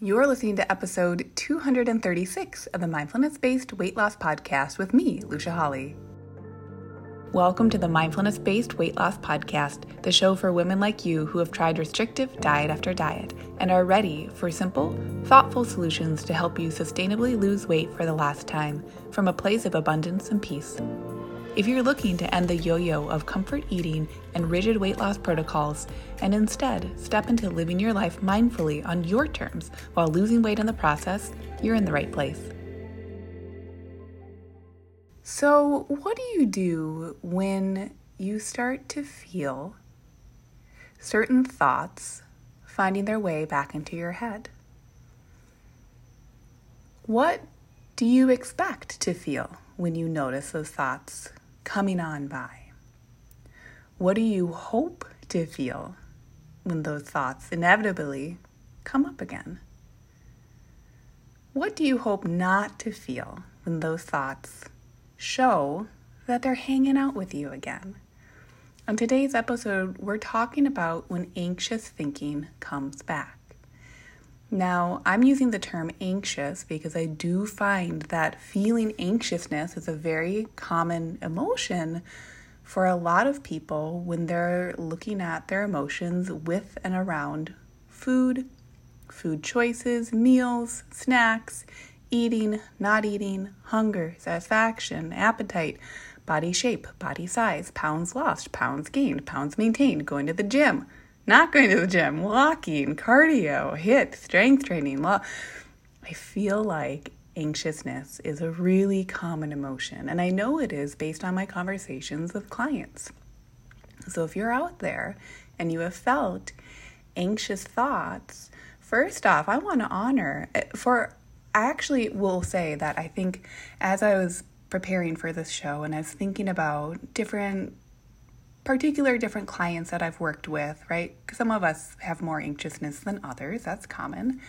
You're listening to episode 236 of the Mindfulness Based Weight Loss Podcast with me, Lucia Hawley. Welcome to the Mindfulness Based Weight Loss Podcast, the show for women like you who have tried restrictive diet after diet and are ready for simple, thoughtful solutions to help you sustainably lose weight for the last time from a place of abundance and peace. If you're looking to end the yo yo of comfort eating and rigid weight loss protocols and instead step into living your life mindfully on your terms while losing weight in the process, you're in the right place. So, what do you do when you start to feel certain thoughts finding their way back into your head? What do you expect to feel when you notice those thoughts coming on by? What do you hope to feel when those thoughts inevitably come up again? What do you hope not to feel when those thoughts show that they're hanging out with you again? On today's episode, we're talking about when anxious thinking comes back. Now, I'm using the term anxious because I do find that feeling anxiousness is a very common emotion for a lot of people when they're looking at their emotions with and around food, food choices, meals, snacks, eating, not eating, hunger, satisfaction, appetite, body shape, body size, pounds lost, pounds gained, pounds maintained, going to the gym not going to the gym, walking, cardio, HIIT, strength training. I feel like anxiousness is a really common emotion, and I know it is based on my conversations with clients. So if you're out there and you have felt anxious thoughts, first off, I want to honor eh, for I actually will say that I think as I was preparing for this show and I was thinking about different particular different clients that I've worked with, right? Some of us have more anxiousness than others, that's common.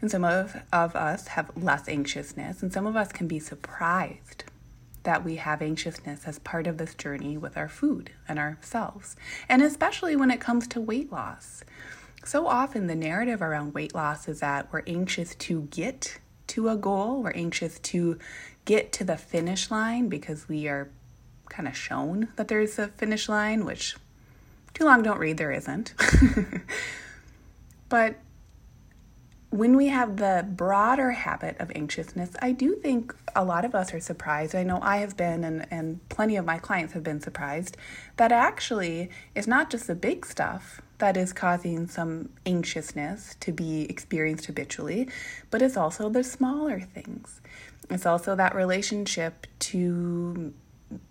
And some of, of us have less anxiousness, and some of us can be surprised that we have anxiousness as part of this journey with our food and ourselves, and especially when it comes to weight loss. So often, the narrative around weight loss is that we're anxious to get to a goal, we're anxious to get to the finish line because we are kind of shown that there's a finish line, which too long don't read, there isn't. but when we have the broader habit of anxiousness, I do think a lot of us are surprised. I know I have been, and, and plenty of my clients have been surprised, that actually it's not just the big stuff that is causing some anxiousness to be experienced habitually, but it's also the smaller things. It's also that relationship to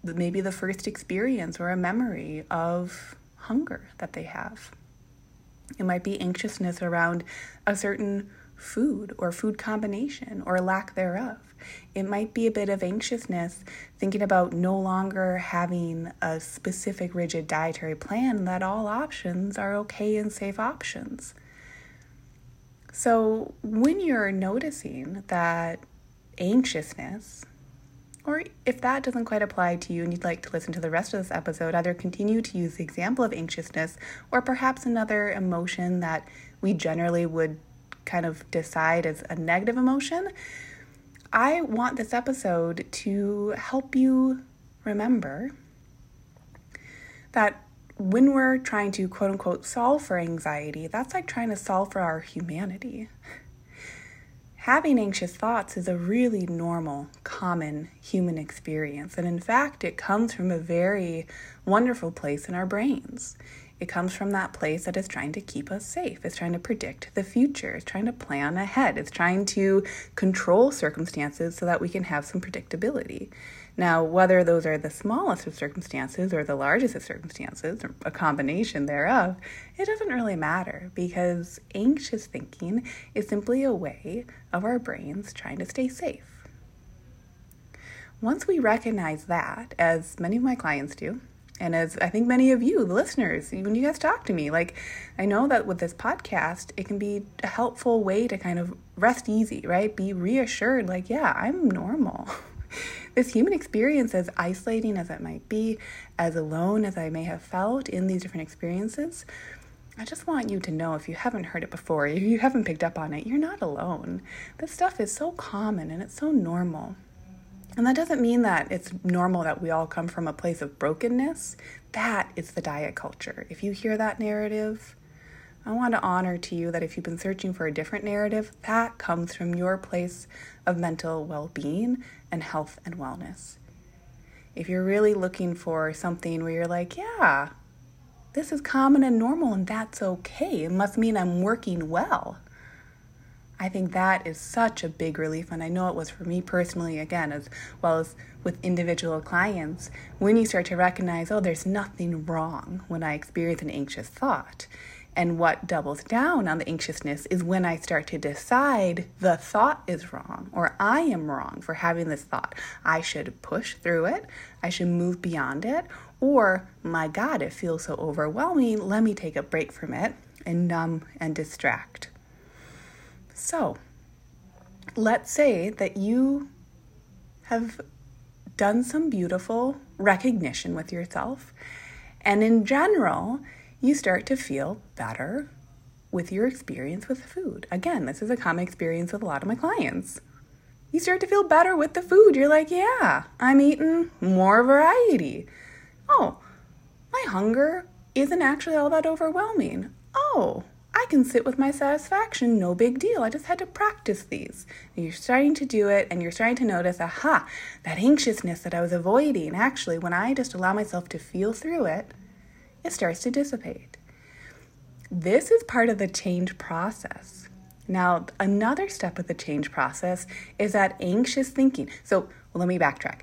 maybe the first experience or a memory of hunger that they have. It might be anxiousness around a certain food or food combination or lack thereof. It might be a bit of anxiousness thinking about no longer having a specific rigid dietary plan, that all options are okay and safe options. So, when you're noticing that anxiousness or if that doesn't quite apply to you and you'd like to listen to the rest of this episode, either continue to use the example of anxiousness or perhaps another emotion that we generally would kind of decide as a negative emotion. I want this episode to help you remember that when we're trying to quote unquote solve for anxiety, that's like trying to solve for our humanity. Having anxious thoughts is a really normal, common human experience. And in fact, it comes from a very wonderful place in our brains. It comes from that place that is trying to keep us safe. It's trying to predict the future. It's trying to plan ahead. It's trying to control circumstances so that we can have some predictability. Now, whether those are the smallest of circumstances or the largest of circumstances, or a combination thereof, it doesn't really matter because anxious thinking is simply a way of our brains trying to stay safe. Once we recognize that, as many of my clients do, and as I think many of you, the listeners, when you guys talk to me, like I know that with this podcast, it can be a helpful way to kind of rest easy, right? Be reassured, like, yeah, I'm normal. this human experience, as isolating as it might be, as alone as I may have felt in these different experiences, I just want you to know if you haven't heard it before, if you haven't picked up on it, you're not alone. This stuff is so common and it's so normal. And that doesn't mean that it's normal that we all come from a place of brokenness. That is the diet culture. If you hear that narrative, I want to honor to you that if you've been searching for a different narrative, that comes from your place of mental well being and health and wellness. If you're really looking for something where you're like, yeah, this is common and normal and that's okay, it must mean I'm working well. I think that is such a big relief, and I know it was for me personally, again, as well as with individual clients. When you start to recognize, oh, there's nothing wrong when I experience an anxious thought. And what doubles down on the anxiousness is when I start to decide the thought is wrong or I am wrong for having this thought. I should push through it, I should move beyond it, or my God, it feels so overwhelming, let me take a break from it and numb and distract. So, let's say that you have done some beautiful recognition with yourself, and in general, you start to feel better with your experience with food. Again, this is a common experience with a lot of my clients. You start to feel better with the food. You're like, yeah, I'm eating more variety. Oh, my hunger isn't actually all that overwhelming. Oh, I can sit with my satisfaction, no big deal. I just had to practice these. And you're starting to do it and you're starting to notice, aha, that anxiousness that I was avoiding. Actually, when I just allow myself to feel through it, it starts to dissipate. This is part of the change process. Now, another step of the change process is that anxious thinking. So, let me backtrack.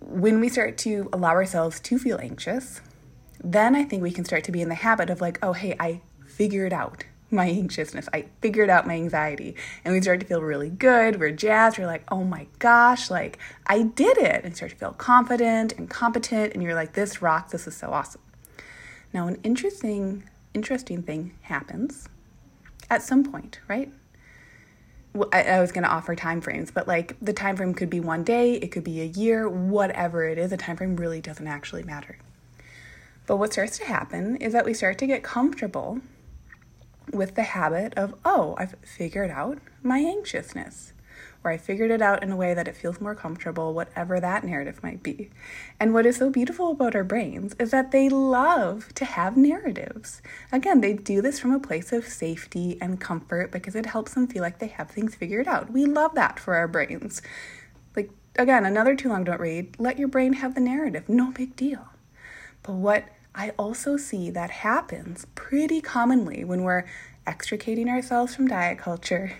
When we start to allow ourselves to feel anxious, then I think we can start to be in the habit of like, oh, hey, I figured out my anxiousness. I figured out my anxiety. And we start to feel really good. We're jazzed. We're like, oh my gosh, like I did it. And start to feel confident and competent. And you're like, this rocks. This is so awesome. Now, an interesting, interesting thing happens at some point, right? I, I was going to offer time frames, but like the time frame could be one day, it could be a year, whatever it is. A time frame really doesn't actually matter. But what starts to happen is that we start to get comfortable with the habit of, oh, I've figured out my anxiousness or I figured it out in a way that it feels more comfortable, whatever that narrative might be. And what is so beautiful about our brains is that they love to have narratives. Again, they do this from a place of safety and comfort because it helps them feel like they have things figured out. We love that for our brains. Like, again, another too long don't read, let your brain have the narrative, no big deal. But what I also see that happens pretty commonly when we're extricating ourselves from diet culture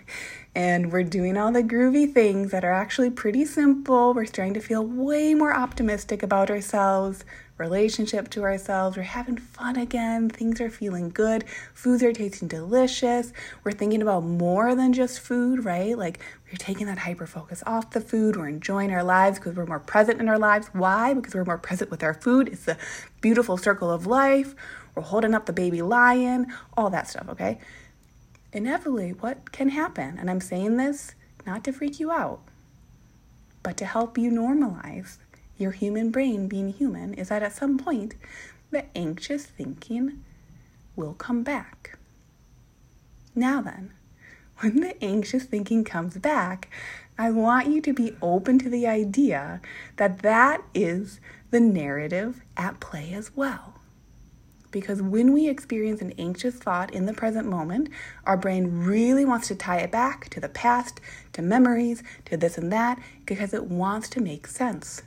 and we're doing all the groovy things that are actually pretty simple. We're starting to feel way more optimistic about ourselves, relationship to ourselves. We're having fun again. Things are feeling good. Foods are tasting delicious. We're thinking about more than just food, right? Like we're taking that hyper focus off the food. We're enjoying our lives because we're more present in our lives. Why? Because we're more present with our food. It's the beautiful circle of life. We're holding up the baby lion, all that stuff, okay? Inevitably what can happen, and I'm saying this not to freak you out, but to help you normalize your human brain being human, is that at some point the anxious thinking will come back. Now then, when the anxious thinking comes back, I want you to be open to the idea that that is the narrative at play as well. Because when we experience an anxious thought in the present moment, our brain really wants to tie it back to the past, to memories, to this and that, because it wants to make sense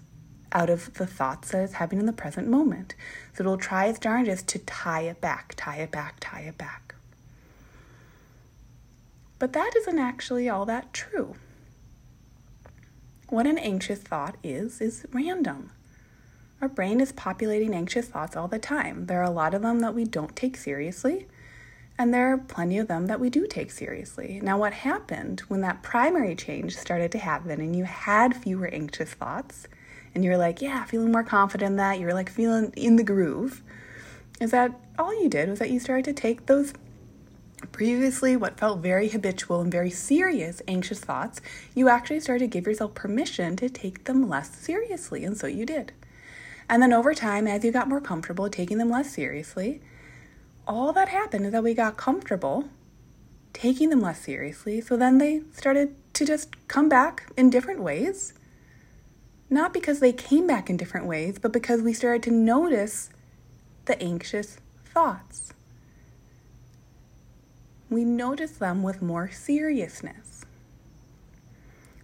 out of the thoughts that it's having in the present moment. So it'll try its darndest to tie it back, tie it back, tie it back. But that isn't actually all that true. What an anxious thought is, is random. Our brain is populating anxious thoughts all the time. There are a lot of them that we don't take seriously, and there are plenty of them that we do take seriously. Now, what happened when that primary change started to happen and you had fewer anxious thoughts, and you're like, yeah, feeling more confident in that, you're like feeling in the groove, is that all you did was that you started to take those previously what felt very habitual and very serious anxious thoughts, you actually started to give yourself permission to take them less seriously, and so you did. And then over time, as you got more comfortable taking them less seriously, all that happened is that we got comfortable taking them less seriously. So then they started to just come back in different ways. Not because they came back in different ways, but because we started to notice the anxious thoughts. We notice them with more seriousness.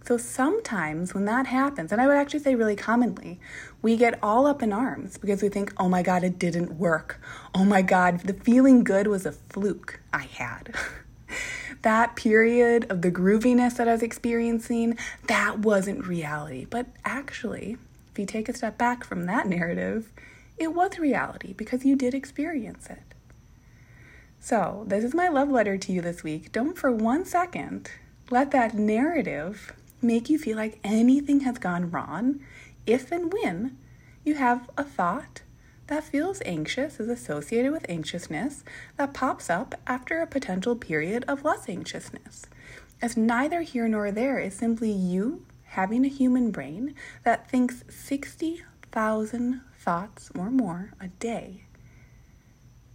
So sometimes when that happens, and I would actually say really commonly, we get all up in arms because we think, oh my God, it didn't work. Oh my God, the feeling good was a fluke I had. that period of the grooviness that I was experiencing, that wasn't reality. But actually, if you take a step back from that narrative, it was reality because you did experience it. So, this is my love letter to you this week. Don't for one second let that narrative make you feel like anything has gone wrong if and when you have a thought that feels anxious is associated with anxiousness that pops up after a potential period of less anxiousness. As neither here nor there is simply you having a human brain that thinks 60,000 thoughts or more a day.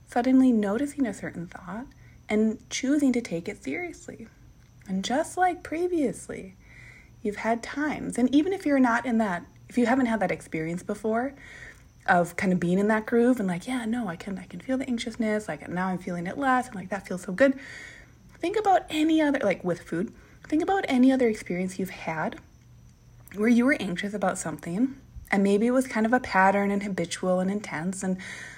Suddenly noticing a certain thought and choosing to take it seriously. And just like previously, you've had times, and even if you're not in that, if you haven't had that experience before, of kind of being in that groove and like, yeah, no, I can I can feel the anxiousness, like now I'm feeling it less, and like that feels so good. Think about any other like with food, think about any other experience you've had where you were anxious about something and maybe it was kind of a pattern and habitual and intense and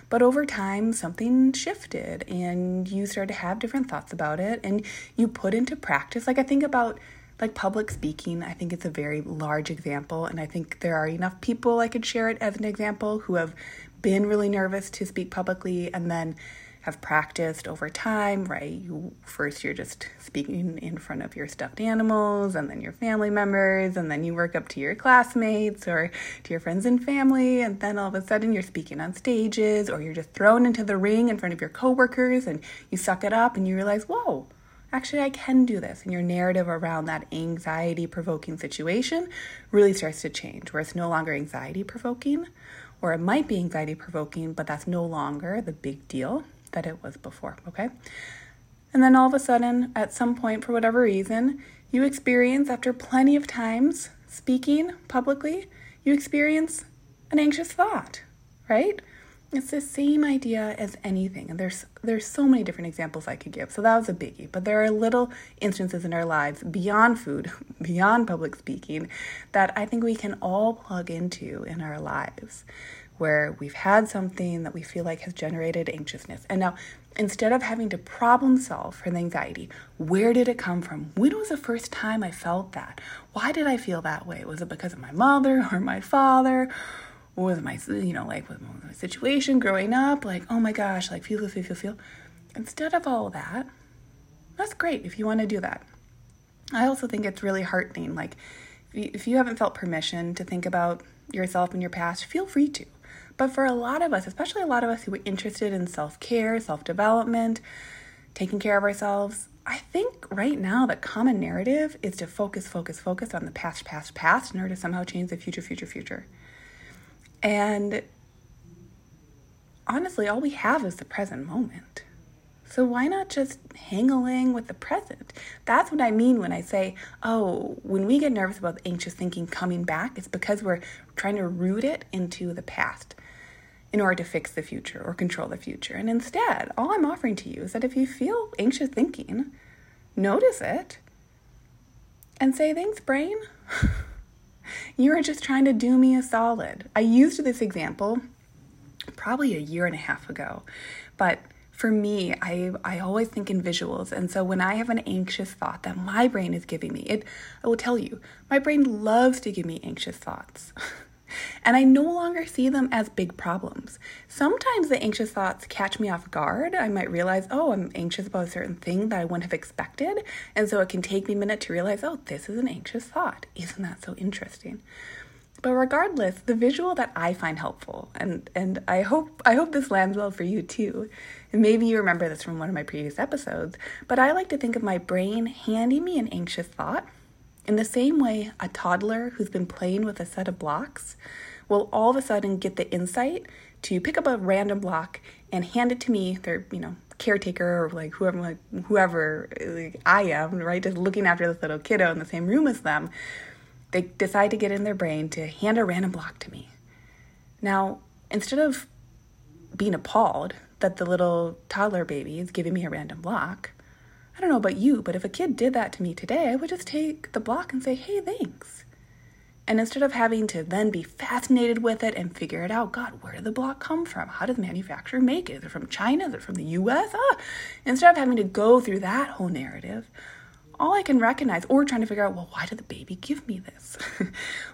but over time something shifted and you started to have different thoughts about it and you put into practice like i think about like public speaking, I think it's a very large example. And I think there are enough people I could share it as an example who have been really nervous to speak publicly and then have practiced over time, right? You first you're just speaking in front of your stuffed animals and then your family members and then you work up to your classmates or to your friends and family and then all of a sudden you're speaking on stages or you're just thrown into the ring in front of your coworkers and you suck it up and you realize, "Whoa, actually, I can do this. And your narrative around that anxiety provoking situation really starts to change, where it's no longer anxiety provoking, or it might be anxiety provoking, but that's no longer the big deal that it was before, okay? And then all of a sudden, at some point, for whatever reason, you experience, after plenty of times speaking publicly, you experience an anxious thought, right? It's the same idea as anything, and there's there's so many different examples I could give. So that was a biggie. But there are little instances in our lives beyond food, beyond public speaking, that I think we can all plug into in our lives, where we've had something that we feel like has generated anxiousness. And now, instead of having to problem solve for the anxiety, where did it come from? When was the first time I felt that? Why did I feel that way? Was it because of my mother or my father? With my, you know, like with my situation growing up, like, oh my gosh, like feel, feel, feel, feel. Instead of all that, that's great if you want to do that. I also think it's really heartening. Like, if you haven't felt permission to think about yourself and your past, feel free to. But for a lot of us, especially a lot of us who are interested in self care, self development, taking care of ourselves, I think right now the common narrative is to focus, focus, focus on the past, past, past in order to somehow change the future, future, future. And honestly, all we have is the present moment. So why not just hang along with the present? That's what I mean when I say, oh, when we get nervous about anxious thinking coming back, it's because we're trying to root it into the past in order to fix the future or control the future. And instead, all I'm offering to you is that if you feel anxious thinking, notice it and say, thanks, brain. You are just trying to do me a solid. I used this example probably a year and a half ago, but for me, I, I always think in visuals. And so when I have an anxious thought that my brain is giving me, it I will tell you, my brain loves to give me anxious thoughts. and I no longer see them as big problems. Sometimes the anxious thoughts catch me off guard. I might realize, oh, I'm anxious about a certain thing that I wouldn't have expected. And so it can take me a minute to realize, oh, this is an anxious thought. Isn't that so interesting? But regardless, the visual that I find helpful, and, and I hope I hope this lands well for you too. And maybe you remember this from one of my previous episodes, but I like to think of my brain handing me an anxious thought in the same way, a toddler who's been playing with a set of blocks will all of a sudden get the insight to pick up a random block and hand it to me, their, you know, caretaker or like whoever like whoever like I am, right? Just looking after this little kiddo in the same room as them, they decide to get in their brain to hand a random block to me. Now, instead of being appalled that the little toddler baby is giving me a random block, I don't know about you, but if a kid did that to me today, I would just take the block and say, hey, thanks. And instead of having to then be fascinated with it and figure it out, God, where did the block come from? How did the manufacturer make it? Is it from China? Is it from the US? Ah, instead of having to go through that whole narrative, all I can recognize, or trying to figure out, well, why did the baby give me this?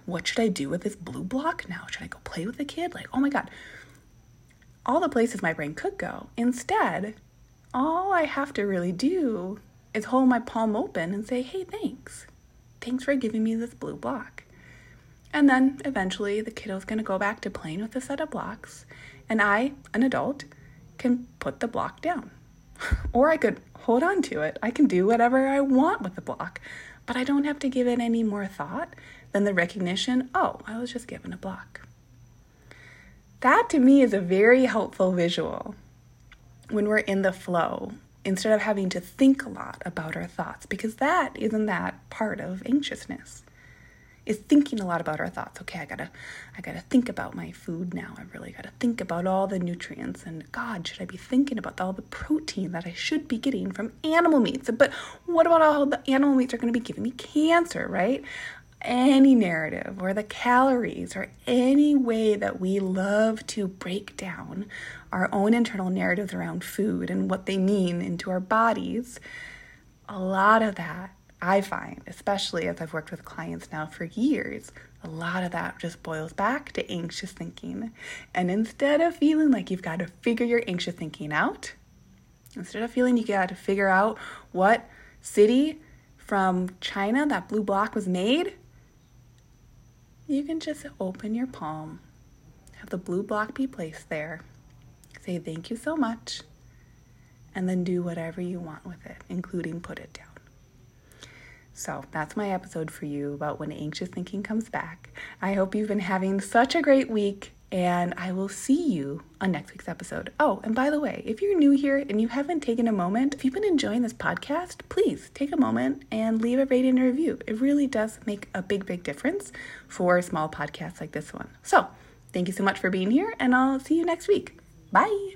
what should I do with this blue block now? Should I go play with the kid? Like, oh my God. All the places my brain could go. Instead, all I have to really do is hold my palm open and say, hey, thanks. Thanks for giving me this blue block. And then eventually the kiddo's going to go back to playing with a set of blocks, and I, an adult, can put the block down. or I could hold on to it. I can do whatever I want with the block, but I don't have to give it any more thought than the recognition oh, I was just given a block. That to me is a very helpful visual when we're in the flow instead of having to think a lot about our thoughts because that isn't that part of anxiousness. Is thinking a lot about our thoughts. Okay i gotta i gotta think about my food now. I really gotta think about all the nutrients and god should i be thinking about all the protein that i should be getting from animal meats? But what about all the animal meats are to be giving me cancer right any narrative or the calories or any way that we love to break down our own internal narratives around food and what they mean into our bodies, a lot of that I find, especially as I've worked with clients now for years, a lot of that just boils back to anxious thinking. And instead of feeling like you've got to figure your anxious thinking out, instead of feeling you got to figure out what city from China that blue block was made, you can just open your palm, have the blue block be placed there, say thank you so much, and then do whatever you want with it, including put it down. So that's my episode for you about when anxious thinking comes back. I hope you've been having such a great week and I will see you on next week's episode. Oh, and by the way, if you're new here and you haven't taken a moment, if you've been enjoying this podcast, please take a moment and leave a rating and review. It really does make a big, big difference for small podcasts like this one. So, thank you so much for being here, and I'll see you next week. Bye.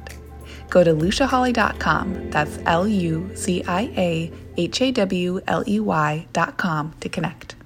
go to luciahawley.com. That's L U C I A H A W L E Y.com to connect.